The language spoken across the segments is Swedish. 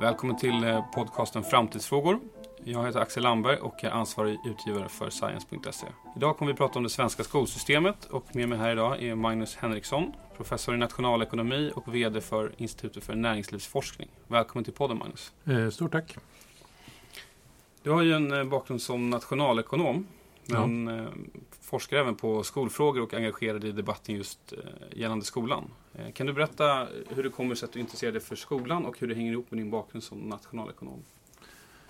Välkommen till eh, podcasten Framtidsfrågor. Jag heter Axel Lamberg och är ansvarig utgivare för Science.se. Idag kommer vi prata om det svenska skolsystemet och med mig här idag är Magnus Henriksson, professor i nationalekonomi och VD för Institutet för näringslivsforskning. Välkommen till podden Magnus. Eh, stort tack. Du har ju en eh, bakgrund som nationalekonom men ja. forskar även på skolfrågor och engagerad i debatten just gällande skolan. Eh, kan du berätta hur det kommer sig att du intresserar dig för skolan och hur det hänger ihop med din bakgrund som nationalekonom?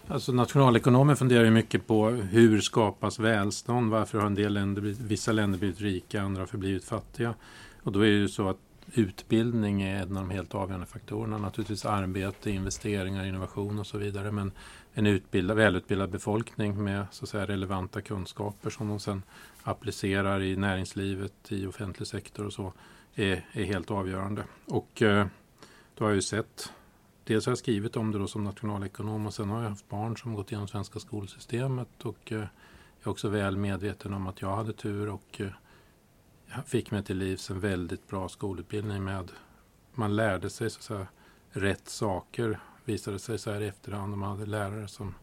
Alltså nationalekonomer funderar ju mycket på hur skapas välstånd? Varför har en del länder, vissa länder blivit rika, andra har förblivit fattiga? Och då är det ju så att utbildning är en av de helt avgörande faktorerna. Naturligtvis arbete, investeringar, innovation och så vidare. Men en utbildad, välutbildad befolkning med så att säga, relevanta kunskaper som de sen applicerar i näringslivet, i offentlig sektor och så är, är helt avgörande. Och eh, då har jag ju sett dels har jag skrivit om det då som nationalekonom och sen har jag haft barn som gått igenom svenska skolsystemet och eh, jag är också väl medveten om att jag hade tur och eh, fick mig till livs en väldigt bra skolutbildning med man lärde sig så att säga, rätt saker visade sig så här i efterhand. Man hade lärare som,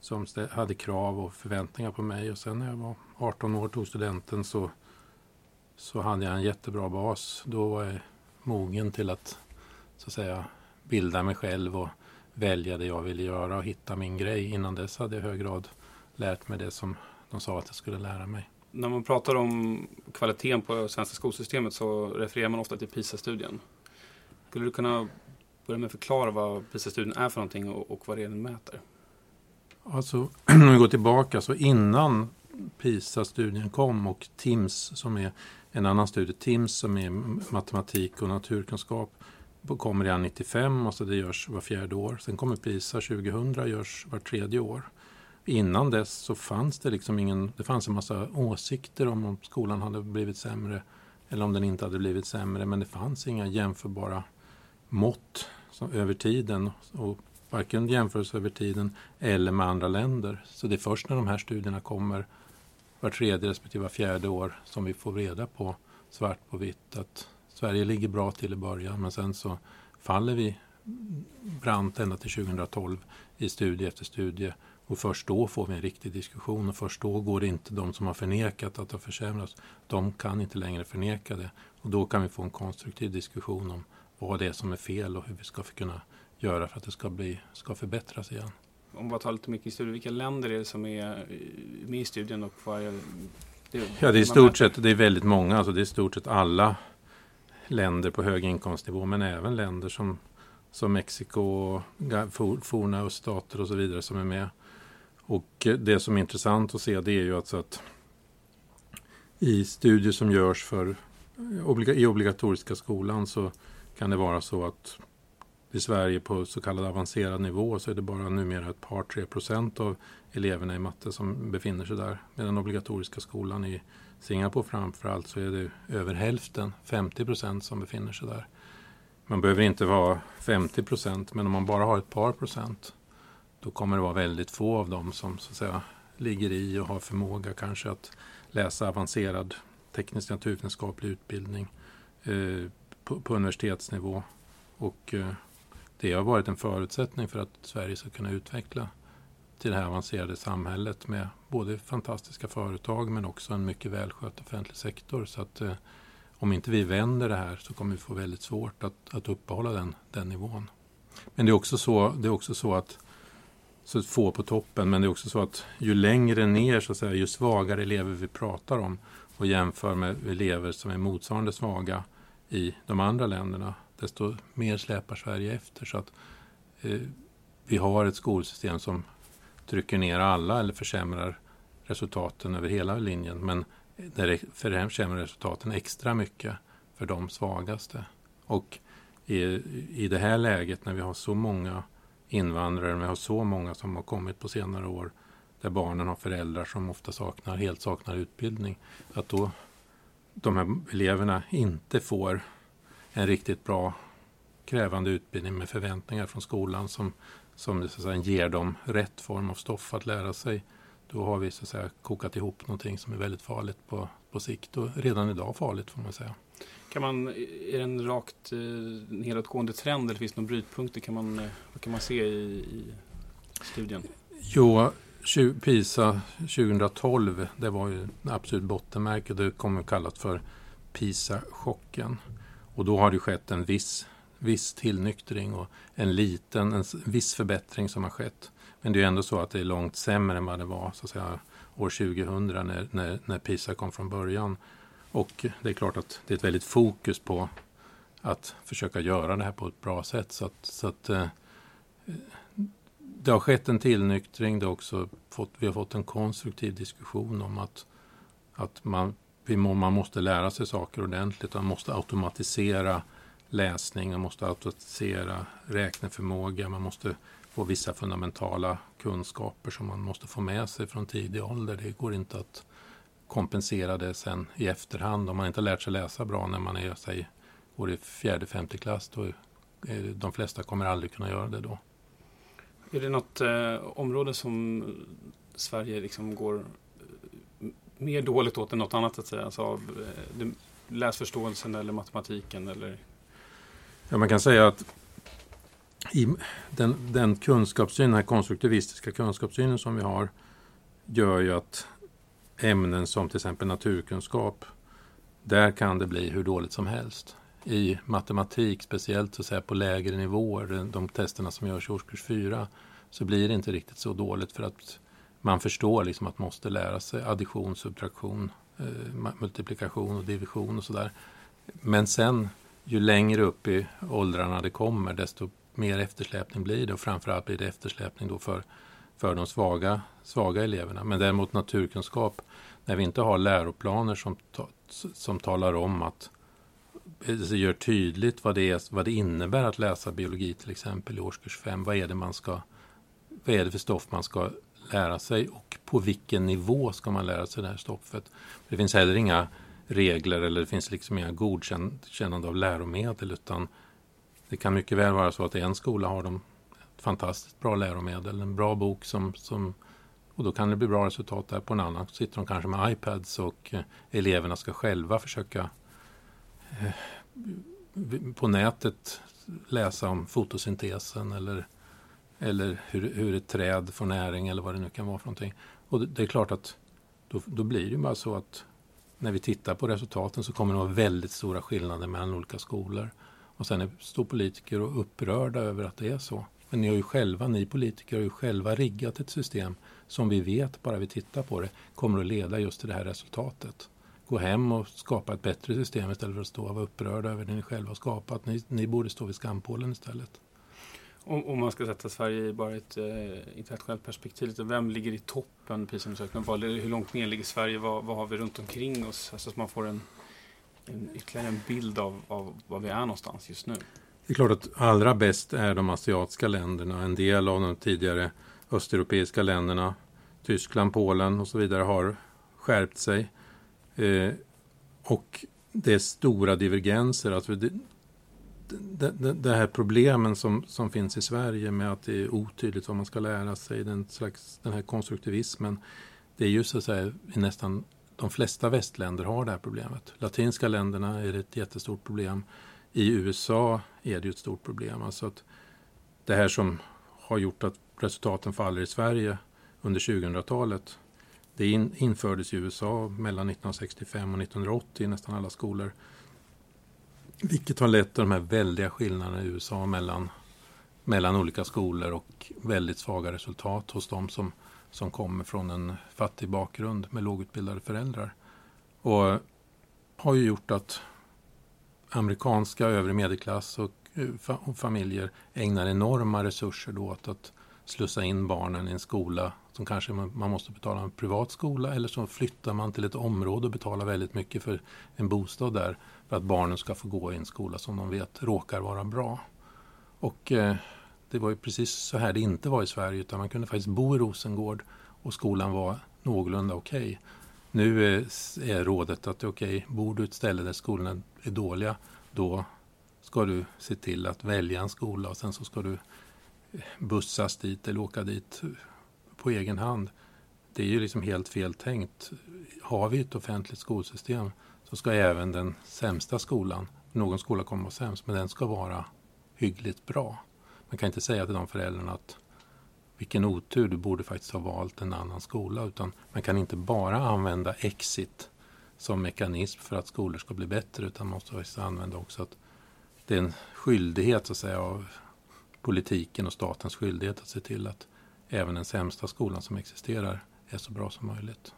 som hade krav och förväntningar på mig och sen när jag var 18 år tog studenten så, så hade jag en jättebra bas. Då var jag mogen till att så att säga bilda mig själv och välja det jag ville göra och hitta min grej. Innan dess hade jag i hög grad lärt mig det som de sa att jag skulle lära mig. När man pratar om kvaliteten på svenska skolsystemet så refererar man ofta till PISA-studien. Skulle du kunna börja med att förklara vad PISA-studien är för någonting och, och vad det är den mäter? Alltså, om vi går tillbaka, så innan PISA-studien kom och TIMS som är en annan studie, TIMS som är matematik och naturkunskap kommer redan 95 och så det görs var fjärde år. Sen kommer PISA 2000 görs var tredje år. Innan dess så fanns det liksom ingen, det fanns en massa åsikter om om skolan hade blivit sämre eller om den inte hade blivit sämre men det fanns inga jämförbara mått som, över tiden och varken jämförelse över tiden eller med andra länder. Så det är först när de här studierna kommer var tredje respektive var fjärde år som vi får reda på svart på vitt att Sverige ligger bra till i början men sen så faller vi brant ända till 2012 i studie efter studie. Och först då får vi en riktig diskussion och först då går det inte de som har förnekat att det har försämrats, de kan inte längre förneka det. Och då kan vi få en konstruktiv diskussion om vad det är som är fel och hur vi ska kunna göra för att det ska, bli, ska förbättras igen. Om vi tar lite mycket i studien, vilka länder är det som är med i studien och vad är det, ja, det är i stort sett, det är väldigt många, alltså det är i stort sett alla länder på hög inkomstnivå men även länder som, som Mexiko, forna öststater och så vidare som är med. Och det som är intressant att se det är ju alltså att i studier som görs för, i obligatoriska skolan så kan det vara så att i Sverige på så kallad avancerad nivå så är det bara numera ett par, tre procent av eleverna i matte som befinner sig där. Med den obligatoriska skolan i Singapore framförallt så är det över hälften, 50 procent som befinner sig där. Man behöver inte vara 50 procent men om man bara har ett par procent då kommer det vara väldigt få av dem som så att säga ligger i och har förmåga kanske att läsa avancerad teknisk naturvetenskaplig utbildning eh, på, på, universitetsnivå. Och eh, det har varit en förutsättning för att Sverige ska kunna utveckla till det här avancerade samhället med både fantastiska företag men också en mycket välskött offentlig sektor. Så att eh, om inte vi vänder det här så kommer vi få väldigt svårt att, att uppehålla den, den nivån. Men det är också så, det är också så att så få på toppen, men det är också så att ju längre ner, så att säga, ju svagare elever vi pratar om och jämför med elever som är motsvarande svaga i de andra länderna, desto mer släpar Sverige efter. Så att eh, vi har ett skolsystem som trycker ner alla eller försämrar resultaten över hela linjen. Men det försämrar resultaten extra mycket för de svagaste. Och i, i det här läget när vi har så många invandrare, vi har så många som har kommit på senare år där barnen har föräldrar som ofta saknar, helt saknar utbildning. Att då de här eleverna inte får en riktigt bra krävande utbildning med förväntningar från skolan som som så säga, ger dem rätt form av stoff att lära sig. Då har vi så att säga, kokat ihop någonting som är väldigt farligt på, på sikt och redan idag farligt får man säga. Kan man, är det en rakt eh, nedåtgående trend eller finns det några brytpunkter? Kan man, vad kan man se i, i studien? Jo, PISA 2012, det var ju absolut bottenmärke. Det kommer kallat för PISA-chocken. Och då har det skett en viss, viss tillnyktring och en liten, en viss förbättring som har skett. Men det är ändå så att det är långt sämre än vad det var så att säga, år 2000 när, när, när PISA kom från början. Och det är klart att det är ett väldigt fokus på att försöka göra det här på ett bra sätt. Så att, så att eh, det har skett en tillnyktring. Det också fått, vi har fått en konstruktiv diskussion om att, att man, man måste lära sig saker ordentligt. Man måste automatisera läsning, man måste automatisera räkneförmåga, man måste få vissa fundamentala kunskaper som man måste få med sig från tidig ålder. Det går inte att kompensera det sen i efterhand. Om man inte har lärt sig läsa bra när man är, säg, går i fjärde, femte klass, då är de flesta kommer aldrig kunna göra det då. Är det något eh, område som Sverige liksom går mer dåligt åt än något annat? Att säga? Alltså eh, av läsförståelsen eller matematiken? Eller? Ja, man kan säga att i den, den kunskapssyn, den här konstruktivistiska kunskapssynen som vi har gör ju att ämnen som till exempel naturkunskap, där kan det bli hur dåligt som helst. I matematik, speciellt så att säga, på lägre nivåer, de testerna som görs i årskurs 4, så blir det inte riktigt så dåligt för att man förstår liksom att man måste lära sig addition, subtraktion, eh, multiplikation och division och sådär. Men sen, ju längre upp i åldrarna det kommer, desto mer eftersläpning blir det och framförallt blir det eftersläpning då för, för de svaga, svaga eleverna. Men däremot naturkunskap, när vi inte har läroplaner som, ta, som talar om att det gör tydligt vad det, är, vad det innebär att läsa biologi till exempel i årskurs 5. Vad är det man ska vad är det för stoff man ska lära sig och på vilken nivå ska man lära sig det här stoffet. Det finns heller inga regler eller det finns liksom inga godkännande av läromedel utan det kan mycket väl vara så att en skola har de fantastiskt bra läromedel, en bra bok som, som och då kan det bli bra resultat där. På en annan sitter de kanske med iPads och eh, eleverna ska själva försöka eh, på nätet läsa om fotosyntesen eller, eller hur, hur ett träd får näring eller vad det nu kan vara för någonting. Och det, det är klart att då, då blir det bara så att när vi tittar på resultaten så kommer det att vara väldigt stora skillnader mellan olika skolor. Och sen står politiker och upprörda över att det är så. Men ni har ju själva, ni politiker har ju själva riggat ett system som vi vet, bara vi tittar på det, kommer att leda just till det här resultatet. Gå hem och skapa ett bättre system istället för att stå och vara upprörda över det ni själva har skapat. Ni, ni borde stå vid skampålen istället. Om, om, man ska sätta Sverige i bara ett eh, internationellt perspektiv, vem ligger i toppen PISA-undersökningen? Hur långt ner ligger Sverige? Vad, vad har vi runt omkring oss? Alltså så man får en en, ytterligare en bild av, av var vi är någonstans just nu. Det är klart att allra bäst är de asiatiska länderna. En del av de tidigare östeuropeiska länderna, Tyskland, Polen och så vidare har skärpt sig. Eh, och det är stora divergenser. Alltså det, det, det, här problemen som, som finns i Sverige med att det är otydligt vad man ska lära sig, den, slags, den här konstruktivismen. Det är ju så att säga nästan de flesta västländer har det här problemet. Latinska länderna är det ett jättestort problem. I USA är det ett stort problem. Alltså att det här som har gjort att resultaten faller i Sverige under 2000-talet det infördes i USA mellan 1965 och 1980 i nästan alla skolor. Vilket har lett till de här väldiga skillnaderna i USA mellan, mellan olika skolor och väldigt svaga resultat hos de som som kommer från en fattig bakgrund med lågutbildade föräldrar. Och har ju gjort att amerikanska övre medelklass och, och familjer ägnar enorma resurser då åt att slussa in barnen i en skola som kanske man, man måste betala en privat skola eller så flyttar man till ett område och betalar väldigt mycket för en bostad där för att barnen ska få gå i en skola som de vet råkar vara bra. Och eh, det var ju precis så här det inte var i Sverige utan man kunde faktiskt bo i Rosengård och skolan var någorlunda okej. Okay. Nu är rådet att okej, okay, bor du ett ställe där skolorna är dåliga då ska du se till att välja en skola och sen så ska du eh, bussas dit eller åka dit på egen hand. Det är ju liksom helt fel tänkt. Har vi ett offentligt skolsystem så ska även den sämsta skolan, någon skola kommer att vara sämst, men den ska vara hyggligt bra. Man kan inte säga till de föräldrarna att vilken otur, du borde faktiskt ha valt en annan skola. Utan man kan inte bara använda exit som mekanism för att skolor ska bli bättre utan man måste faktiskt använda också att det är en skyldighet så att säga av politiken och statens skyldighet att se till att även den sämsta skolan som existerar är så bra som möjligt.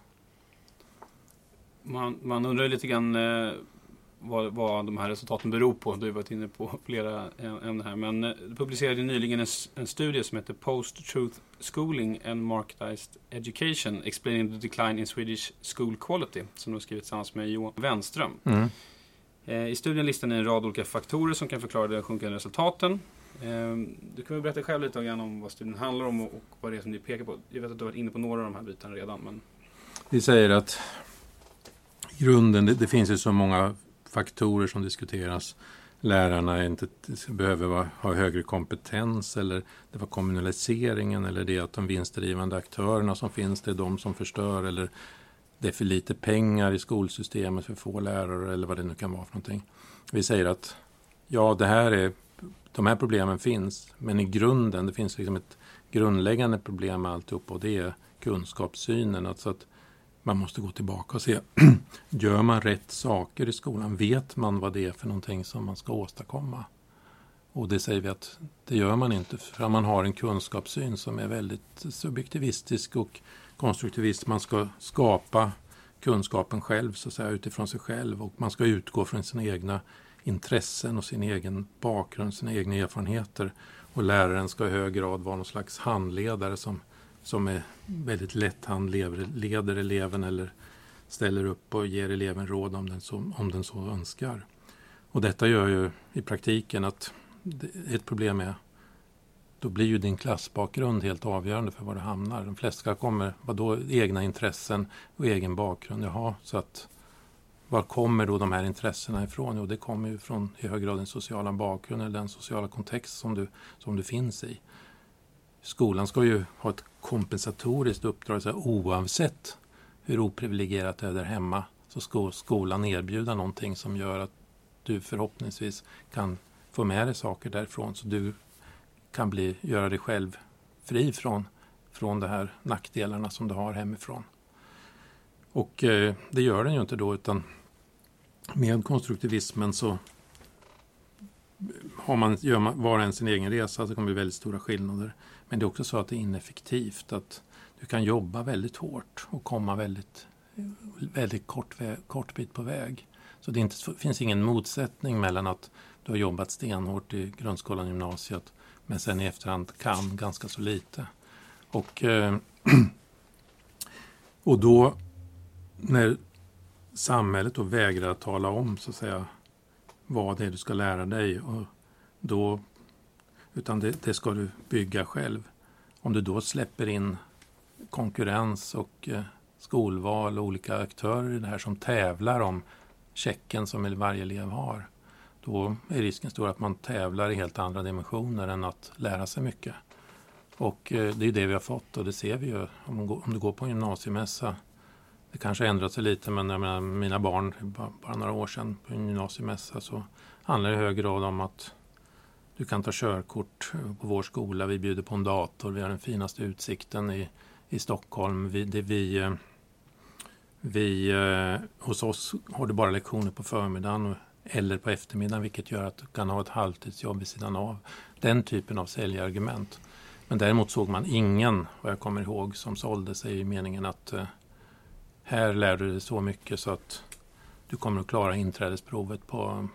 Man, man undrar lite grann eh, vad, vad de här resultaten beror på. Du har varit inne på flera ämnen här. Men eh, du publicerade nyligen en, en studie som heter Post-Truth Schooling and Marketized Education Explaining the Decline in Swedish School Quality. Som du har skrivit tillsammans med Johan Wenström. Mm. Eh, I studien listar ni en rad olika faktorer som kan förklara de sjunkande resultaten. Ehm, du kan väl berätta själv lite grann om vad studien handlar om och vad det är som ni pekar på. Jag vet att du har varit inne på några av de här bitarna redan. Men... Vi säger att grunden, det, det finns ju så många faktorer som diskuteras. Lärarna inte behöver vara, ha högre kompetens eller det var kommunaliseringen eller det att de vinstdrivande aktörerna som finns, det är de som förstör eller det är för lite pengar i skolsystemet för få lärare eller vad det nu kan vara för någonting. Vi säger att ja, det här är, de här problemen finns, men i grunden, det finns liksom ett grundläggande problem med alltihop och det är kunskapssynen. Alltså att man måste gå tillbaka och se, gör man rätt saker i skolan? Vet man vad det är för någonting som man ska åstadkomma? Och det säger vi att det gör man inte för man har en kunskapssyn som är väldigt subjektivistisk och konstruktivist. Man ska skapa kunskapen själv så att säga utifrån sig själv och man ska utgå från sina egna intressen och sin egen bakgrund, sina egna erfarenheter. Och läraren ska i hög grad vara någon slags handledare som som är väldigt lätt han leder eleven eller ställer upp och ger eleven råd om den så, om den så önskar. Och detta gör ju i praktiken att ett problem är då blir ju din klassbakgrund helt avgörande för var du hamnar. De flesta kommer, vadå egna intressen och egen bakgrund? Jaha, så att var kommer då de här intressena ifrån? Jo, det kommer ju från i hög grad den sociala bakgrunden den sociala kontext som du, som du finns i skolan ska ju ha ett kompensatoriskt uppdrag. Så oavsett hur oprivilegierat det är där hemma så ska skolan erbjuda någonting som gör att du förhoppningsvis kan få med dig saker därifrån så du kan bli, göra dig själv fri från, från de här nackdelarna som du har hemifrån. Och eh, det gör den ju inte då utan med konstruktivismen så har man, gör man var och en sin egen resa så kommer det bli väldigt stora skillnader. Men det är också så att det är ineffektivt. Att du kan jobba väldigt hårt och komma väldigt, väldigt kort, kort bit på väg. Så det inte, finns ingen motsättning mellan att du har jobbat stenhårt i grundskolan och gymnasiet men sen i efterhand kan ganska så lite. Och, eh, och då när samhället då vägrar att tala om så att säga vad det är du ska lära dig och då utan det, det, ska du bygga själv. Om du då släpper in konkurrens och eh, skolval och olika aktörer i det här som tävlar om checken som varje elev har. Då är risken stor att man tävlar i helt andra dimensioner än att lära sig mycket. Och eh, det är det vi har fått och det ser vi ju om, du går på en gymnasiemässa. Det kanske ändrat sig lite men jag menar, mina barn, bara några år sedan på en gymnasiemässa så handlar det i hög grad om att du kan ta körkort eh, på vår skola. Vi bjuder på en dator. Vi har den finaste utsikten i, i Stockholm. Vi, det vi, eh, vi, eh, hos oss har du bara lektioner på förmiddagen eller på eftermiddagen vilket gör att du kan ha ett halvtidsjobb vid sidan av. Den typen av säljargument. Men däremot såg man ingen, vad jag kommer ihåg, som sålde sig i meningen att eh, här lär du dig så mycket så att du kommer att klara inträdesprovet på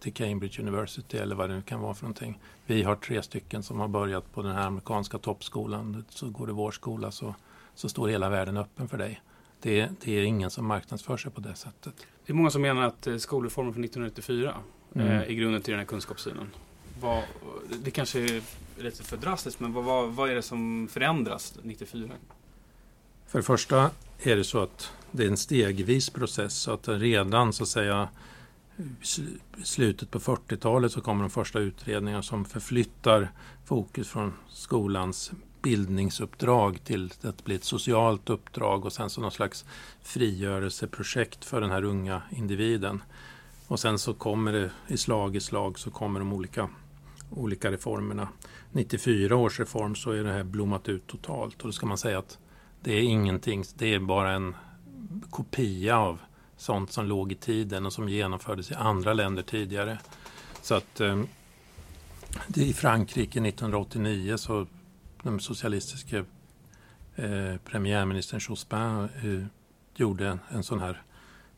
till Cambridge University eller vad det nu kan vara för någonting. Vi har tre stycken som har börjat på den här amerikanska toppskolan. Så går du vår skola så, så står hela världen öppen för dig. Det, det är ingen som marknadsför sig på det sättet. Det är många som menar att eh, skolreformen från 1994 mm. är grunden till den här kunskapssynen. Vad, det kanske är lite för drastiskt, men vad, vad, vad är det som förändras 94? För det första är det så att det är en stegvis process. Så att redan så att säga slutet på 40-talet så kommer de första utredningar som förflyttar fokus från skolans bildningsuppdrag till att bli ett socialt uppdrag och sen så någon slags frigörelseprojekt för den här unga individen. Och sen så kommer det i slag i slag så kommer de olika, olika reformerna. 94 års reform så är det här blommat ut totalt och då ska man säga att det är ingenting, det är bara en kopia av sånt som låg i tiden och som genomfördes i andra länder tidigare. Så att eh, det i Frankrike 1989 så den socialistiska eh, premiärministern Jospin eh, gjorde en, en sån här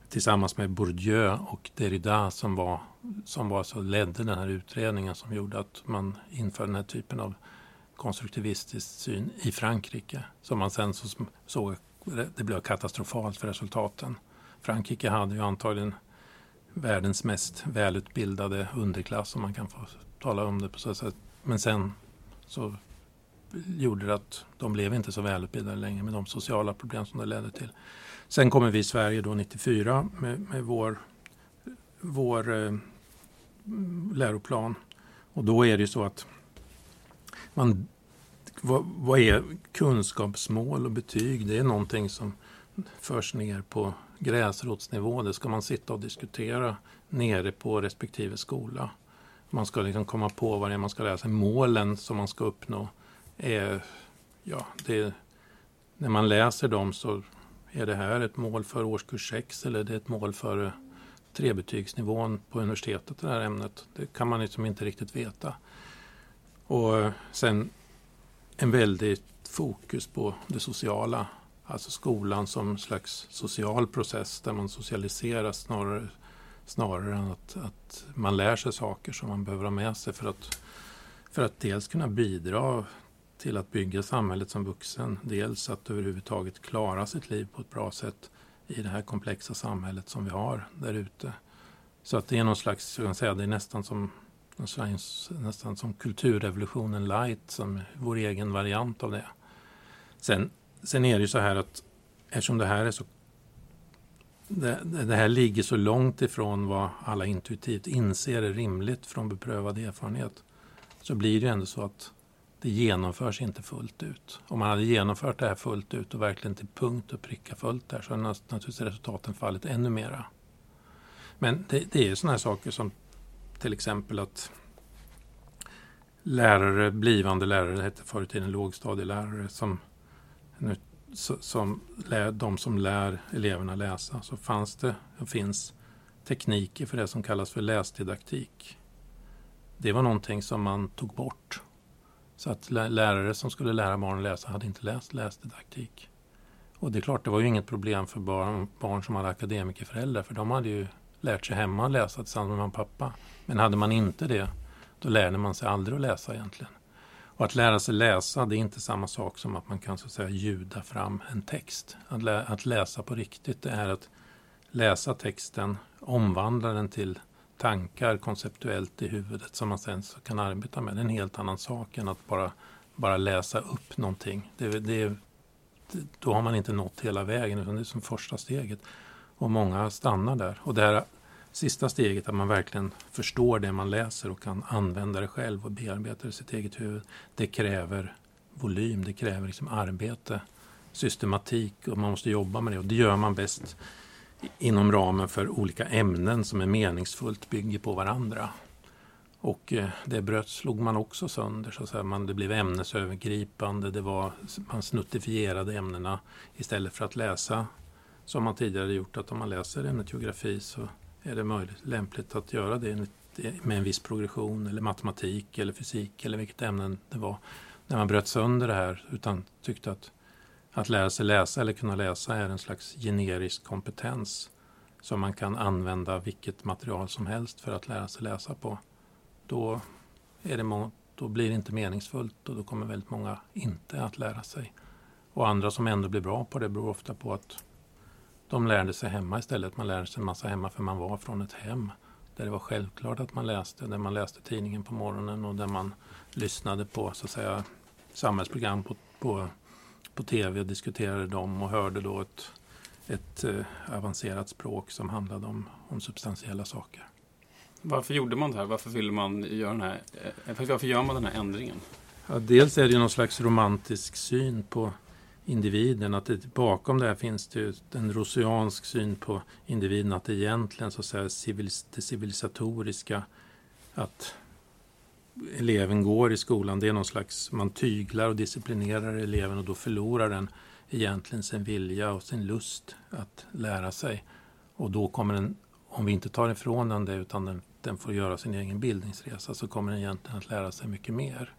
tillsammans med Bourdieu och Derrida som var, som var så ledde den här utredningen som gjorde att man införde den här typen av konstruktivistisk syn i Frankrike. Som man sen så såg det blev katastrofalt för resultaten. Frankrike hade ju antagligen världens mest välutbildade underklass om man kan få tala om det på så sätt. Men sen så gjorde det att de blev inte så välutbildade längre med de sociala problem som det ledde till. Sen kommer vi i Sverige då 94 med, med vår, vår eh, läroplan. Och då är det ju så att man, vad, vad, är kunskapsmål och betyg? Det är någonting som förs ner på gräsrotsnivå. Det ska man sitta och diskutera nere på respektive skola. Man ska liksom komma på vad det är man ska lära sig. Målen som man ska uppnå är, ja, det, när man läser dem så är det här ett mål för årskurs 6 eller är det ett mål för trebetygsnivån på universitetet, det här ämnet? Det kan man liksom inte riktigt veta. Och sen en väldigt fokus på det sociala. Alltså skolan som slags social process där man socialiseras snarare, snarare än att, att man lär sig saker som man behöver ha med sig för att, för att dels kunna bidra till att bygga samhället som vuxen. Dels att överhuvudtaget klara sitt liv på ett bra sätt i det här komplexa samhället som vi har där ute. Så att det är någon slags, jag kan säga, det är nästan som, nästan som kulturrevolutionen light, som vår egen variant av det. Sen, sen är det ju så här att eftersom det här är så det, det, här ligger så långt ifrån vad alla intuitivt inser är rimligt från beprövad erfarenhet så blir det ändå så att det genomförs inte fullt ut. Om man hade genomfört det här fullt ut och verkligen till punkt och pricka följt där så hade naturligtvis resultaten fallit ännu mera. Men det, det är sådana här saker som till exempel att lärare, blivande lärare, det hette förr i tiden lågstadielärare, som, nu, som lär, de som lär eleverna läsa, så fanns det och finns tekniker för det som kallas för läsdidaktik. Det var någonting som man tog bort så att lärare som skulle lära barn läsa hade inte läst läsdidaktik. Och det är klart, det var ju inget problem för barn, barn som hade akademikerföräldrar för de hade ju lärt sig hemma att läsa tillsammans med mamma och pappa. Men hade man inte det, då lärde man sig aldrig att läsa egentligen. Och att lära sig läsa, det är inte samma sak som att man kan så att säga ljuda fram en text. Att, lä att läsa på riktigt, det är att läsa texten, omvandla den till tankar konceptuellt i huvudet som man sen kan arbeta med. Det är en helt annan sak än att bara, bara läsa upp någonting. Det, det, då har man inte nått hela vägen utan det är som första steget. Och många stannar där. Och det här sista steget, att man verkligen förstår det man läser och kan använda det själv och bearbeta det i sitt eget huvud. Det kräver volym, det kräver liksom arbete, systematik och man måste jobba med det. Och det gör man bäst inom ramen för olika ämnen som är meningsfullt bygger på varandra. Och eh, det bröt slog man också sönder. Så att säga. Man, det blev ämnesövergripande, det var, man snuttifierade ämnena istället för att läsa som man tidigare gjort. Att om man läser ämnet geografi så är det möjligt, lämpligt att göra det med en viss progression eller matematik eller fysik eller vilket ämne det var. När man bröt sönder det här utan tyckte att att lära sig läsa eller kunna läsa är en slags generisk kompetens som man kan använda vilket material som helst för att lära sig läsa på. Då, är det då blir det inte meningsfullt och då kommer väldigt många inte att lära sig. Och andra som ändå blir bra på det beror ofta på att de lärde sig hemma istället. Man lärde sig en massa hemma för man var från ett hem där det var självklart att man läste, där man läste tidningen på morgonen och där man lyssnade på så att säga, samhällsprogram på, på på tv och diskuterade dem och hörde då ett, ett eh, avancerat språk som handlade om, om substantiella saker. Varför gjorde man det här? Varför ville man göra den här, eh, varför gör man den här ändringen? Ja, dels är det någon slags romantisk syn på individen. Att det, bakom det här finns det en roseansk syn på individen. Att det egentligen så att säga, civilis, det civilisatoriska, att eleven går i skolan, det är någon slags, man tyglar och disciplinerar eleven och då förlorar den egentligen sin vilja och sin lust att lära sig. Och då kommer den, om vi inte tar ifrån den det utan den, den får göra sin egen bildningsresa, så kommer den egentligen att lära sig mycket mer.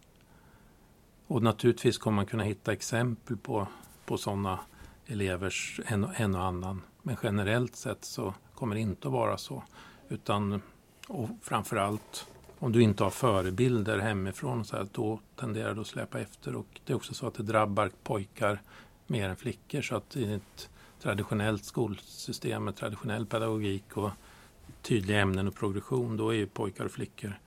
Och naturligtvis kommer man kunna hitta exempel på, på sådana elevers en, en och annan. Men generellt sett så kommer det inte att vara så. Utan, och framförallt om du inte har förebilder hemifrån så här, då tenderar du att släpa efter. Och det är också så att det drabbar pojkar mer än flickor. Så att i ett traditionellt skolsystem med traditionell pedagogik och tydliga ämnen och progression, då är ju pojkar och flickor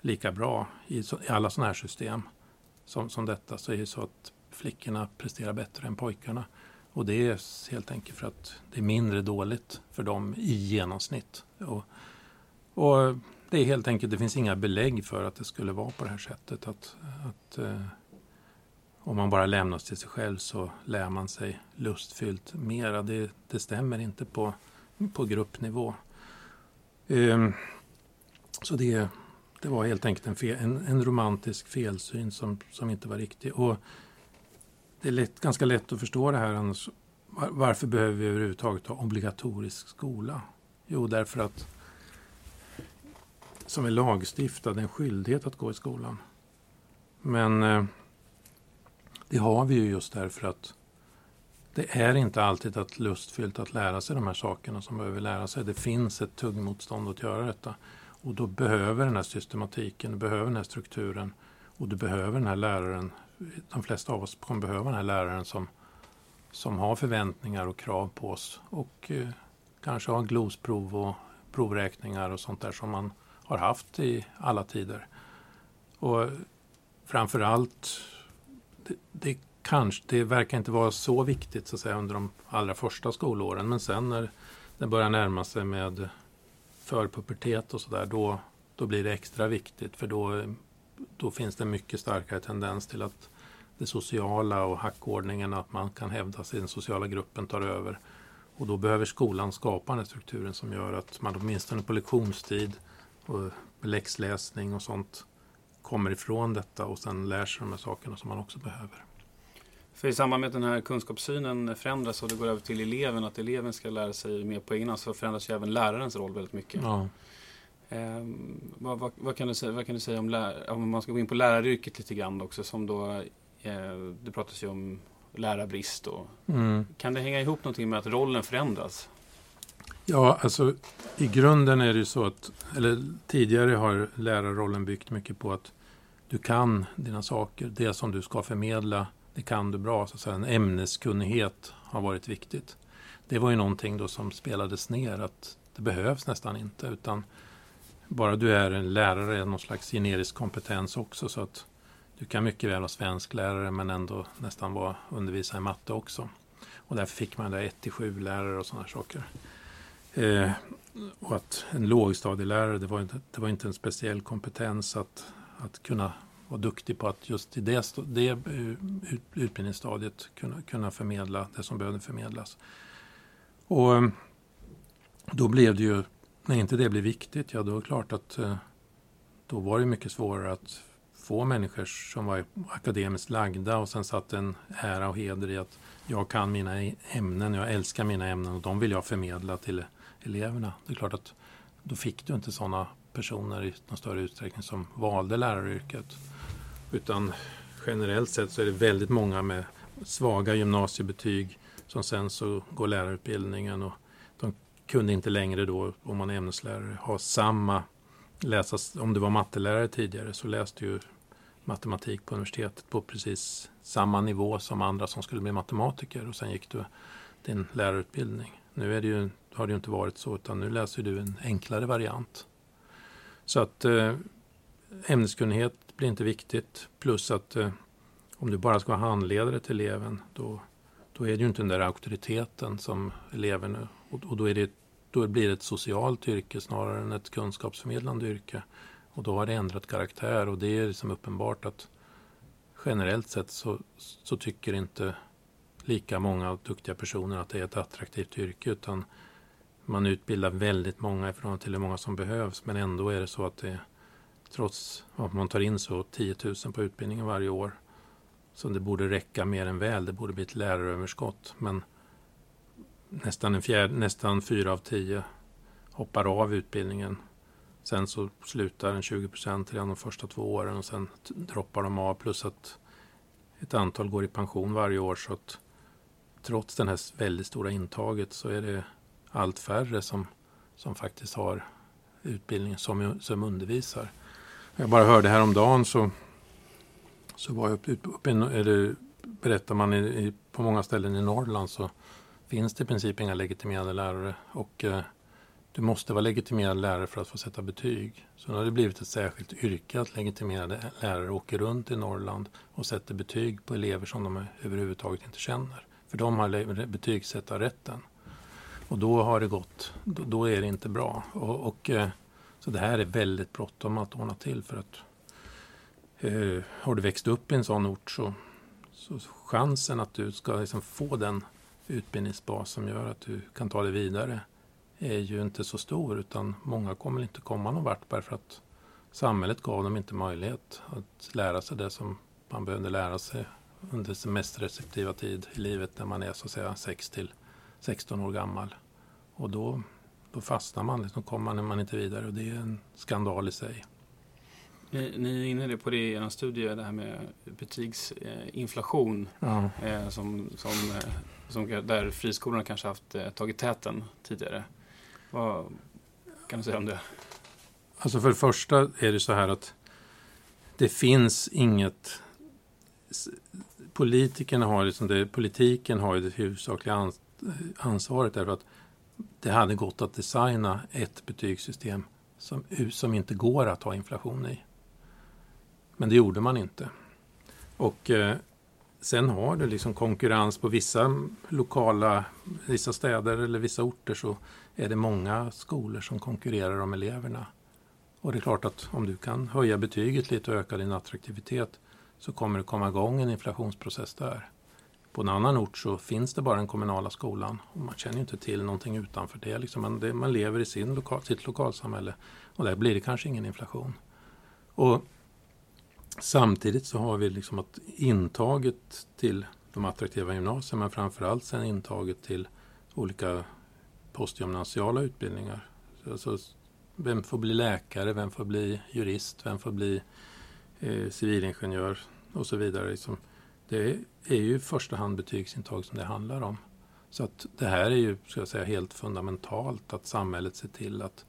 lika bra i, i alla sådana här system som, som detta så är det så att flickorna presterar bättre än pojkarna. Och det är helt enkelt för att det är mindre dåligt för dem i genomsnitt. Och, och det är helt enkelt, det finns inga belägg för att det skulle vara på det här sättet. Att, att eh, om man bara lämnas till sig själv så lär man sig lustfyllt mera. Det, det stämmer inte på, på gruppnivå. Eh, så det, det var helt enkelt en, fel, en, en, romantisk felsyn som, som inte var riktig. Och det är lätt, ganska lätt att förstå det här. Annars, varför behöver vi överhuvudtaget ha obligatorisk skola? Jo, därför att som är lagstiftad en skyldighet att gå i skolan. Men eh, det har vi ju just därför att det är inte alltid att lustfyllt att lära sig de här sakerna som behöver lära sig. Det finns ett tuggmotstånd att göra detta. Och då behöver den här systematiken, du behöver den här strukturen och du behöver den här läraren. De flesta av oss kommer behöva den här läraren som, som har förväntningar och krav på oss och eh, kanske har glosprov och provräkningar och sånt där som man har haft i alla tider. Och framförallt, det, det, kanske, det verkar inte vara så viktigt så att säga, under de allra första skolåren men sen när det börjar närma sig med för pubertet och sådär, då, då blir det extra viktigt för då, då finns det mycket starkare tendens till att det sociala och hackordningen, att man kan hävda sig i den sociala gruppen tar över. Och då behöver skolan skapa den här strukturen som gör att man åtminstone på lektionstid och läxläsning och sånt kommer ifrån detta och sen lär sig de här sakerna som man också behöver. För i samband med att den här kunskapssynen förändras och det går över till eleven, att eleven ska lära sig mer på egen hand, så förändras ju även lärarens roll väldigt mycket. Ja. Eh, vad, vad, vad, kan du säga, vad kan du säga om, lär, om man ska gå in på läraryrket lite grann också, som då, eh, det pratas ju om lärarbrist. Och, mm. Kan det hänga ihop någonting med att rollen förändras? Ja, alltså i grunden är det ju så att, eller tidigare har lärarrollen byggt mycket på att du kan dina saker, det som du ska förmedla det kan du bra. Så att säga. En ämneskunnighet har varit viktigt. Det var ju någonting då som spelades ner att det behövs nästan inte utan bara du är en lärare någon slags generisk kompetens också så att du kan mycket väl vara svensk lärare men ändå nästan vara undervisa i matte också. Och därför fick man där 1-7 lärare och sådana saker. Eh, och att en lågstadielärare, det var, inte, det var inte en speciell kompetens att, att kunna var duktig på att just i det, det eh, utbildningsstadiet kunna, kunna förmedla det som behövde förmedlas. Och eh, då blev det ju, när inte det blev viktigt, ja då är det klart att eh, då var det mycket svårare att få människor som var akademiskt lagda och sen satt en ära och heder i att jag kan mina e-, ämnen, jag älskar mina ämnen och de vill jag förmedla till eleverna. Det är klart att då fick du inte sådana personer i någon större utsträckning som valde läraryrket. Utan generellt sett så är det väldigt många med svaga gymnasiebetyg som sen så går lärarutbildningen och de kunde inte längre då, om man är ämneslärare, ha samma läsa, om du var mattelärare tidigare så läste du matematik på universitetet på precis samma nivå som andra som skulle bli matematiker och sen gick du din lärarutbildning. Nu är det ju, har det ju inte varit så utan nu läser du en enklare variant. Så att eh, ämneskunnighet blir inte viktigt. Plus att eh, om du bara ska vara handledare till eleven då, då är det ju inte den där auktoriteten som eleven... Och, och då, är det, då blir det ett socialt yrke snarare än ett kunskapsförmedlande yrke. Och då har det ändrat karaktär och det är liksom uppenbart att generellt sett så, så tycker inte lika många duktiga personer att det är ett attraktivt yrke utan man utbildar väldigt många i förhållande till hur många som behövs men ändå är det så att det trots att man tar in så 10 000 på utbildningen varje år så det borde räcka mer än väl. Det borde bli ett läraröverskott men nästan, en fjärde, nästan fyra av tio hoppar av utbildningen. Sen så slutar en 20 procent redan de första två åren och sen droppar de av plus att ett antal går i pension varje år så att trots det här väldigt stora intaget så är det allt färre som, som faktiskt har utbildning som, som undervisar. Jag bara hörde häromdagen så, så var jag uppe, uppe eller berättar man i, i, på många ställen i Norrland så finns det i princip inga legitimerade lärare och eh, du måste vara legitimerad lärare för att få sätta betyg. Så nu har det blivit ett särskilt yrke att legitimerade lärare åker runt i Norrland och sätter betyg på elever som de överhuvudtaget inte känner. För de har betygsättarrätten. Och då har det gått, då, då är det inte bra. Och, och, eh, så det här är väldigt bråttom att ordna till för att eh, har du växt upp i en sån ort så, så chansen att du ska liksom få den utbildningsbas som gör att du kan ta dig vidare är ju inte så stor utan många kommer inte komma någon vart bara för att samhället gav dem inte möjlighet att lära sig det som man behövde lära sig under sin mest receptiva tid i livet när man är så att säga 6 till 16 år gammal. Och då, då fastnar man, liksom kommer man inte vidare och det är en skandal i sig. Ni, ni är inne på det i en studie, det här med betygsinflation. Ja. Eh, som, som, eh, som, där friskolorna kanske haft eh, tagit täten tidigare. Vad kan du säga om det? Alltså för det första är det så här att det finns inget politikerna har liksom det, politiken har ju det huvudsakliga ansvaret därför att det hade gått att designa ett betygssystem som, som inte går att ha inflation i. Men det gjorde man inte. Och eh, sen har du liksom konkurrens på vissa lokala, vissa städer eller vissa orter så är det många skolor som konkurrerar om eleverna. Och det är klart att om du kan höja betyget lite och öka din attraktivitet så kommer det komma igång en inflationsprocess där. På en annan ort så finns det bara den kommunala skolan och man känner inte till någonting utanför det. Liksom man, det, man lever i sin lokal, sitt lokalsamhälle och där blir det kanske ingen inflation. Och Samtidigt så har vi liksom att intaget till de attraktiva gymnasierna men framförallt sen intaget till olika postgymnasiala utbildningar. Alltså, vem får bli läkare, vem får bli jurist, vem får bli eh, civilingenjör och så vidare. Liksom, det är ju i första hand betygsintag som det handlar om. Så att det här är ju ska jag säga, helt fundamentalt att samhället ser till att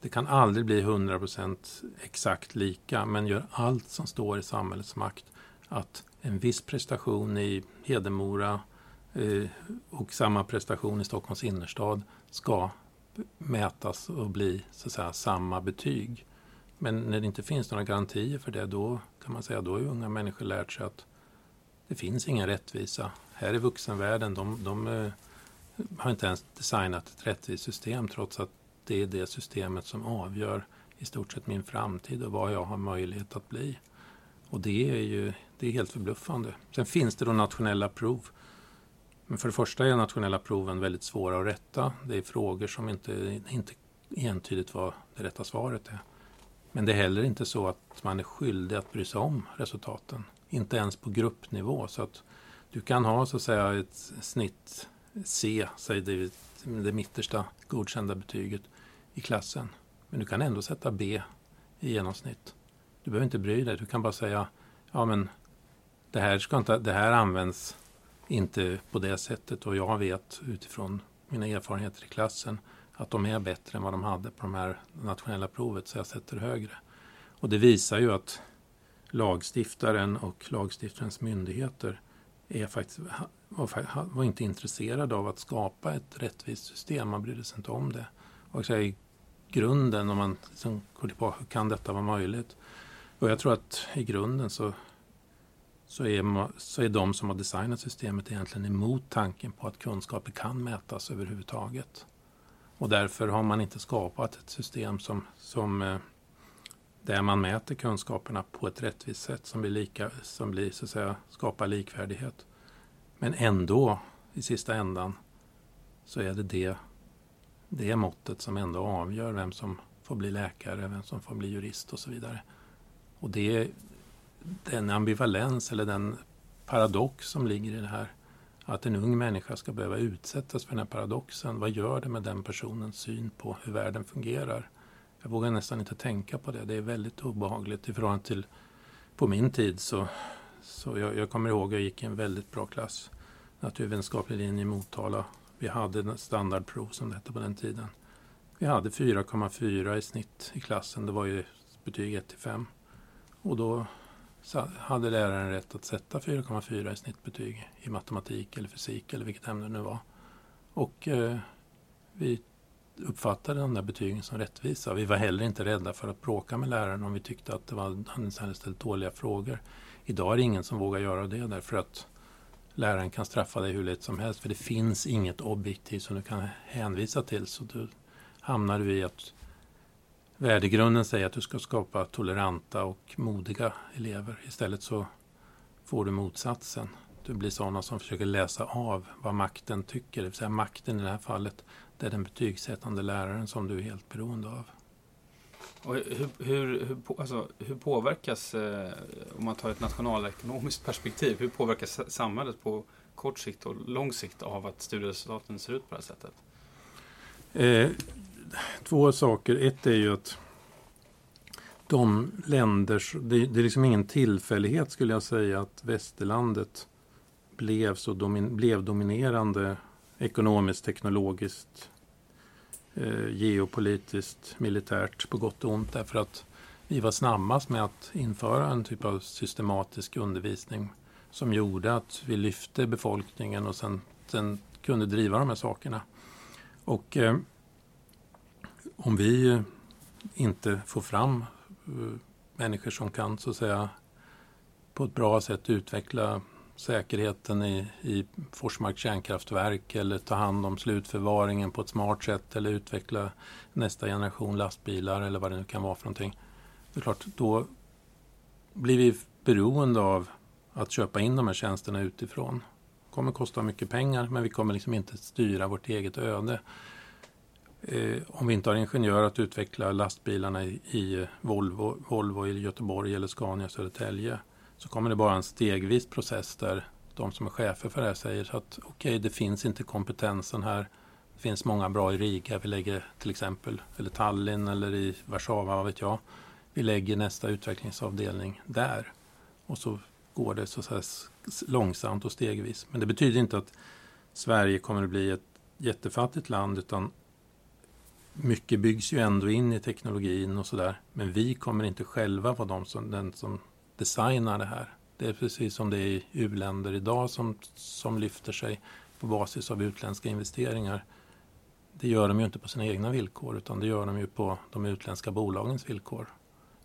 det kan aldrig bli 100% exakt lika men gör allt som står i samhällets makt att en viss prestation i Hedemora eh, och samma prestation i Stockholms innerstad ska mätas och bli så att säga, samma betyg. Men när det inte finns några garantier för det då kan man säga då har unga människor lärt sig att det finns ingen rättvisa. Här i vuxenvärlden, de, de eh, har inte ens designat ett rättvist system trots att det är det systemet som avgör i stort sett min framtid och vad jag har möjlighet att bli. Och det är ju det är helt förbluffande. Sen finns det då nationella prov. Men för det första är nationella proven väldigt svåra att rätta. Det är frågor som inte, inte entydigt vad det rätta svaret är. Men det är heller inte så att man är skyldig att bry sig om resultaten. Inte ens på gruppnivå. Så att du kan ha så att säga ett snitt C, säg det, det mittersta godkända betyget i klassen. Men du kan ändå sätta B i genomsnitt. Du behöver inte bry dig. Du kan bara säga ja men det här, ska inte, det här används inte på det sättet och jag vet utifrån mina erfarenheter i klassen att de är bättre än vad de hade på de här nationella provet så jag sätter högre. Och det visar ju att lagstiftaren och lagstiftarens myndigheter är faktiskt, var, var inte intresserade av att skapa ett rättvist system. Man brydde sig inte om det. Och så I grunden, om man liksom går tillbaka, kan detta vara möjligt? Och jag tror att i grunden så, så, är, så är de som har designat systemet egentligen emot tanken på att kunskaper kan mätas överhuvudtaget. Och därför har man inte skapat ett system som, som eh, där man mäter kunskaperna på ett rättvist sätt som blir, lika, som blir så att säga, skapar likvärdighet. Men ändå, i sista ändan, så är det det, det måttet som ändå avgör vem som får bli läkare, vem som får bli jurist och så vidare. Och det är den ambivalens eller den paradox som ligger i det här. Att en ung människa ska behöva utsättas för den här paradoxen. Vad gör det med den personens syn på hur världen fungerar? Jag vågar nästan inte tänka på det. Det är väldigt obehagligt i förhållande till på min tid. Så, så jag, jag kommer ihåg att jag gick i en väldigt bra klass. Naturvetenskaplig linje i Motala. Vi hade standardprov som det hette på den tiden. Vi hade 4,4 i snitt i klassen. Det var ju betyg 1 till 5. Och då hade läraren rätt att sätta 4,4 i snittbetyg i matematik eller fysik eller vilket ämne det nu var. Och eh, vi uppfattade de där betygen som rättvisa. Vi var heller inte rädda för att bråka med läraren om vi tyckte att det var, han hade ställt dåliga frågor. Idag är det ingen som vågar göra det därför att läraren kan straffa dig hur lätt som helst för det finns inget objektiv som du kan hänvisa till. Så du hamnar du i att värdegrunden säger att du ska skapa toleranta och modiga elever. Istället så får du motsatsen. Du blir sådana som försöker läsa av vad makten tycker. Det vill säga makten i det här fallet, det är den betygssättande läraren som du är helt beroende av. Och hur, hur, hur, alltså, hur påverkas, eh, om man tar ett nationalekonomiskt perspektiv, hur påverkas samhället på kort sikt och lång sikt av att studieresultaten ser ut på det här sättet? Eh, två saker. Ett är ju att de länder, det, det är liksom ingen tillfällighet skulle jag säga att västerlandet blev så domin, blev dominerande ekonomiskt, teknologiskt, eh, geopolitiskt, militärt på gott och ont därför att vi var snabbast med att införa en typ av systematisk undervisning som gjorde att vi lyfte befolkningen och sen, sen kunde driva de här sakerna. Och eh, om vi inte får fram eh, människor som kan så att säga på ett bra sätt utveckla säkerheten i, i Forsmarks kärnkraftverk eller ta hand om slutförvaringen på ett smart sätt eller utveckla nästa generation lastbilar eller vad det nu kan vara för någonting. Det är klart, då blir vi beroende av att köpa in de här tjänsterna utifrån. Det kommer kosta mycket pengar men vi kommer liksom inte styra vårt eget öde. Eh, om vi inte har ingenjörer att utveckla lastbilarna i, i Volvo, Volvo i Göteborg eller Scania i Södertälje så kommer det bara en stegvis process där de som är chefer för det här säger att okej, okay, det finns inte kompetensen här. Det finns många bra i Riga, vi lägger till exempel, eller Tallinn eller i Warszawa, vad vet jag. Vi lägger nästa utvecklingsavdelning där. Och så går det så, här långsamt och stegvis. Men det betyder inte att Sverige kommer att bli ett jättefattigt land utan mycket byggs ju ändå in i teknologin och sådär. Men vi kommer inte själva vara de som, den som designar det här. Det är precis som det är i u-länder idag som, som lyfter sig på basis av utländska investeringar. Det gör de ju inte på sina egna villkor utan det gör de ju på de utländska bolagens villkor.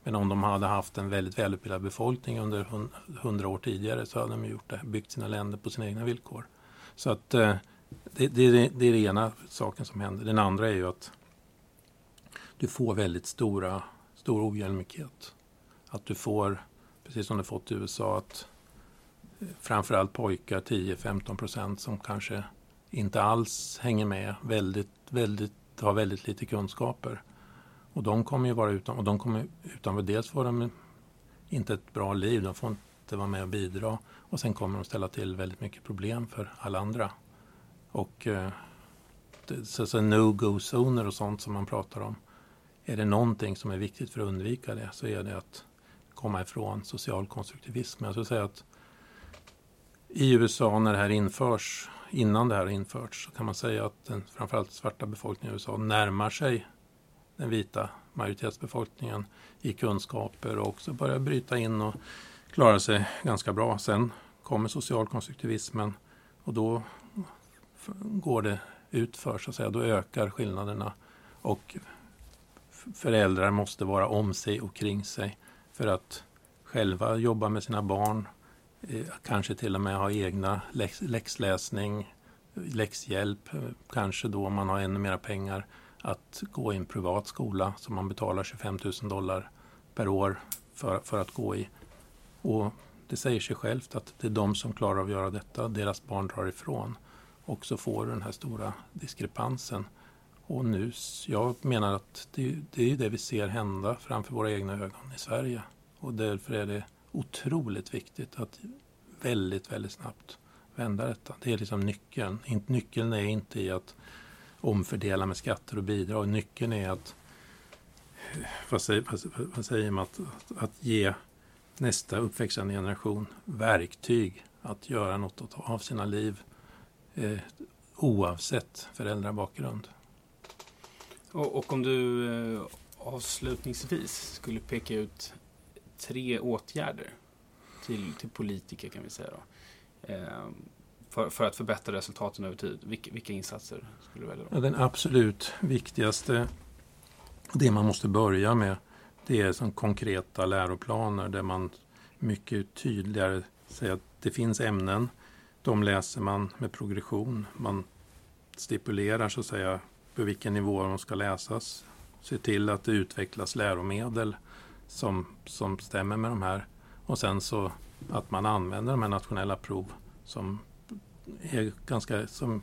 Men om de hade haft en väldigt välutbildad befolkning under hundra år tidigare så hade de gjort det, byggt sina länder på sina egna villkor. Så att eh, det, det, det är den ena saken som händer. Den andra är ju att du får väldigt stora, stor ojämlikhet. Att du får, precis som det fått i USA, att eh, framförallt pojkar, 10-15 procent som kanske inte alls hänger med, väldigt, väldigt, har väldigt lite kunskaper. Och de kommer ju vara utan, och de kommer utanför, dels får de inte ett bra liv, de får inte vara med och bidra och sen kommer de ställa till väldigt mycket problem för alla andra. Och eh, så, så no-go-zoner och sånt som man pratar om är det någonting som är viktigt för att undvika det så är det att komma ifrån social konstruktivism. Jag skulle säga att i USA när det här införs, innan det här har införts, så kan man säga att den framförallt svarta befolkningen i USA närmar sig den vita majoritetsbefolkningen i kunskaper och också börjar bryta in och klara sig ganska bra. Sen kommer socialkonstruktivismen och då går det utför så att säga. Då ökar skillnaderna och föräldrar måste vara om sig och kring sig för att själva jobba med sina barn, eh, kanske till och med ha egna läx läxläsning, läxhjälp, eh, kanske då om man har ännu mera pengar att gå i en privat skola som man betalar 25 000 dollar per år för, för att gå i. Och det säger sig självt att det är de som klarar av att göra detta, deras barn drar ifrån. Och så får du den här stora diskrepansen. Och nu, jag menar att det, det är det vi ser hända framför våra egna ögon i Sverige. Och därför är det otroligt viktigt att väldigt, väldigt snabbt vända detta. Det är liksom nyckeln. Nyckeln är inte i att omfördela med skatter och bidrag. Nyckeln är att vad säger, vad säger man? Att, att ge nästa uppväxande generation verktyg att göra något av sina liv eh, oavsett föräldrabakgrund. Och, och om du eh, avslutningsvis skulle peka ut tre åtgärder till, till politiker kan vi säga då. Eh, för, för, att förbättra resultaten över tid. Vilka, vilka insatser skulle du välja? Ja, den absolut viktigaste, det man måste börja med, det är som konkreta läroplaner där man mycket tydligare säger att det finns ämnen, de läser man med progression. Man stipulerar så att säga på vilken nivå de ska läsas. Se till att det utvecklas läromedel som, som stämmer med de här. Och sen så att man använder de här nationella prov som är ganska som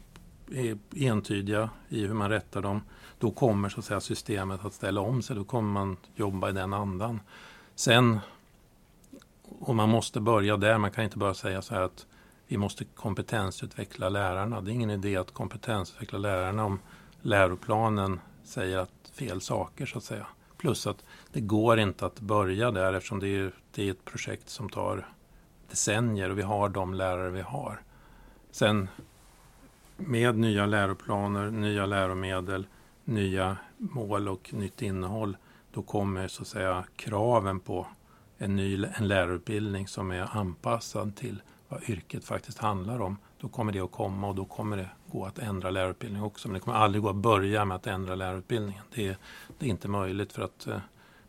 är entydiga i hur man rättar dem. Då kommer så att säga systemet att ställa om sig. Då kommer man jobba i den andan. Sen, och man måste börja där. Man kan inte bara säga så här att vi måste kompetensutveckla lärarna. Det är ingen idé att kompetensutveckla lärarna om läroplanen säger att fel saker så att säga. Plus att det går inte att börja där eftersom det är, det är ett projekt som tar decennier och vi har de lärare vi har. Sen med nya läroplaner, nya läromedel, nya mål och nytt innehåll då kommer så att säga kraven på en ny en lärarutbildning som är anpassad till vad yrket faktiskt handlar om. Då kommer det att komma och då kommer det gå att ändra lärarutbildningen också. Men det kommer aldrig gå att börja med att ändra lärarutbildningen. Det är, det är inte möjligt för att eh,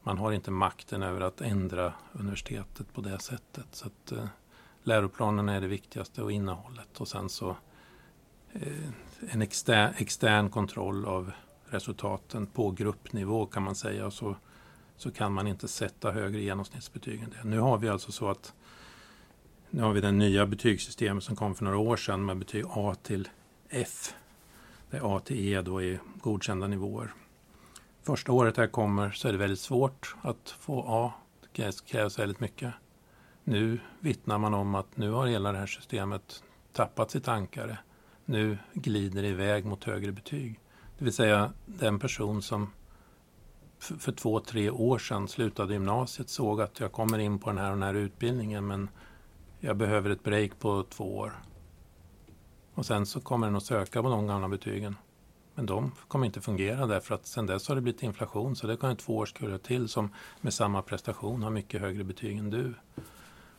man har inte makten över att ändra universitetet på det sättet. Så att, eh, läroplanen är det viktigaste och innehållet och sen så eh, en extern, extern kontroll av resultaten på gruppnivå kan man säga. Och så, så kan man inte sätta högre genomsnittsbetyg än det. Nu har vi alltså så att nu har vi det nya betygssystemet som kom för några år sedan med betyg A till F. Där A till E då är godkända nivåer. Första året här kommer så är det väldigt svårt att få A. Det krävs väldigt mycket. Nu vittnar man om att nu har hela det här systemet tappat sitt ankare. Nu glider det iväg mot högre betyg. Det vill säga den person som för två, tre år sedan slutade gymnasiet såg att jag kommer in på den här och den här utbildningen men jag behöver ett break på två år. Och sen så kommer den att söka på de gamla betygen. Men de kommer inte fungera därför att sen dess har det blivit inflation så det kan två årskullar till som med samma prestation har mycket högre betyg än du.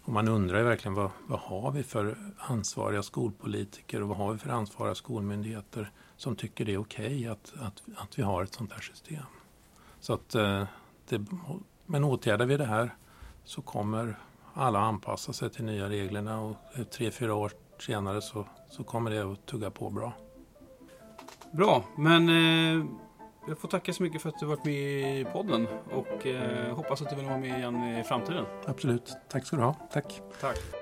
Och man undrar ju verkligen vad, vad har vi för ansvariga skolpolitiker och vad har vi för ansvariga skolmyndigheter som tycker det är okej okay att, att, att vi har ett sånt här system. Så att, eh, det, men åtgärdar vi det här så kommer alla anpassa sig till nya reglerna och tre, fyra år senare så, så kommer det att tugga på bra. Bra, men eh, jag får tacka så mycket för att du varit med i podden och eh, hoppas att du vill vara med igen i framtiden. Absolut, tack ska du ha. Tack. Tack.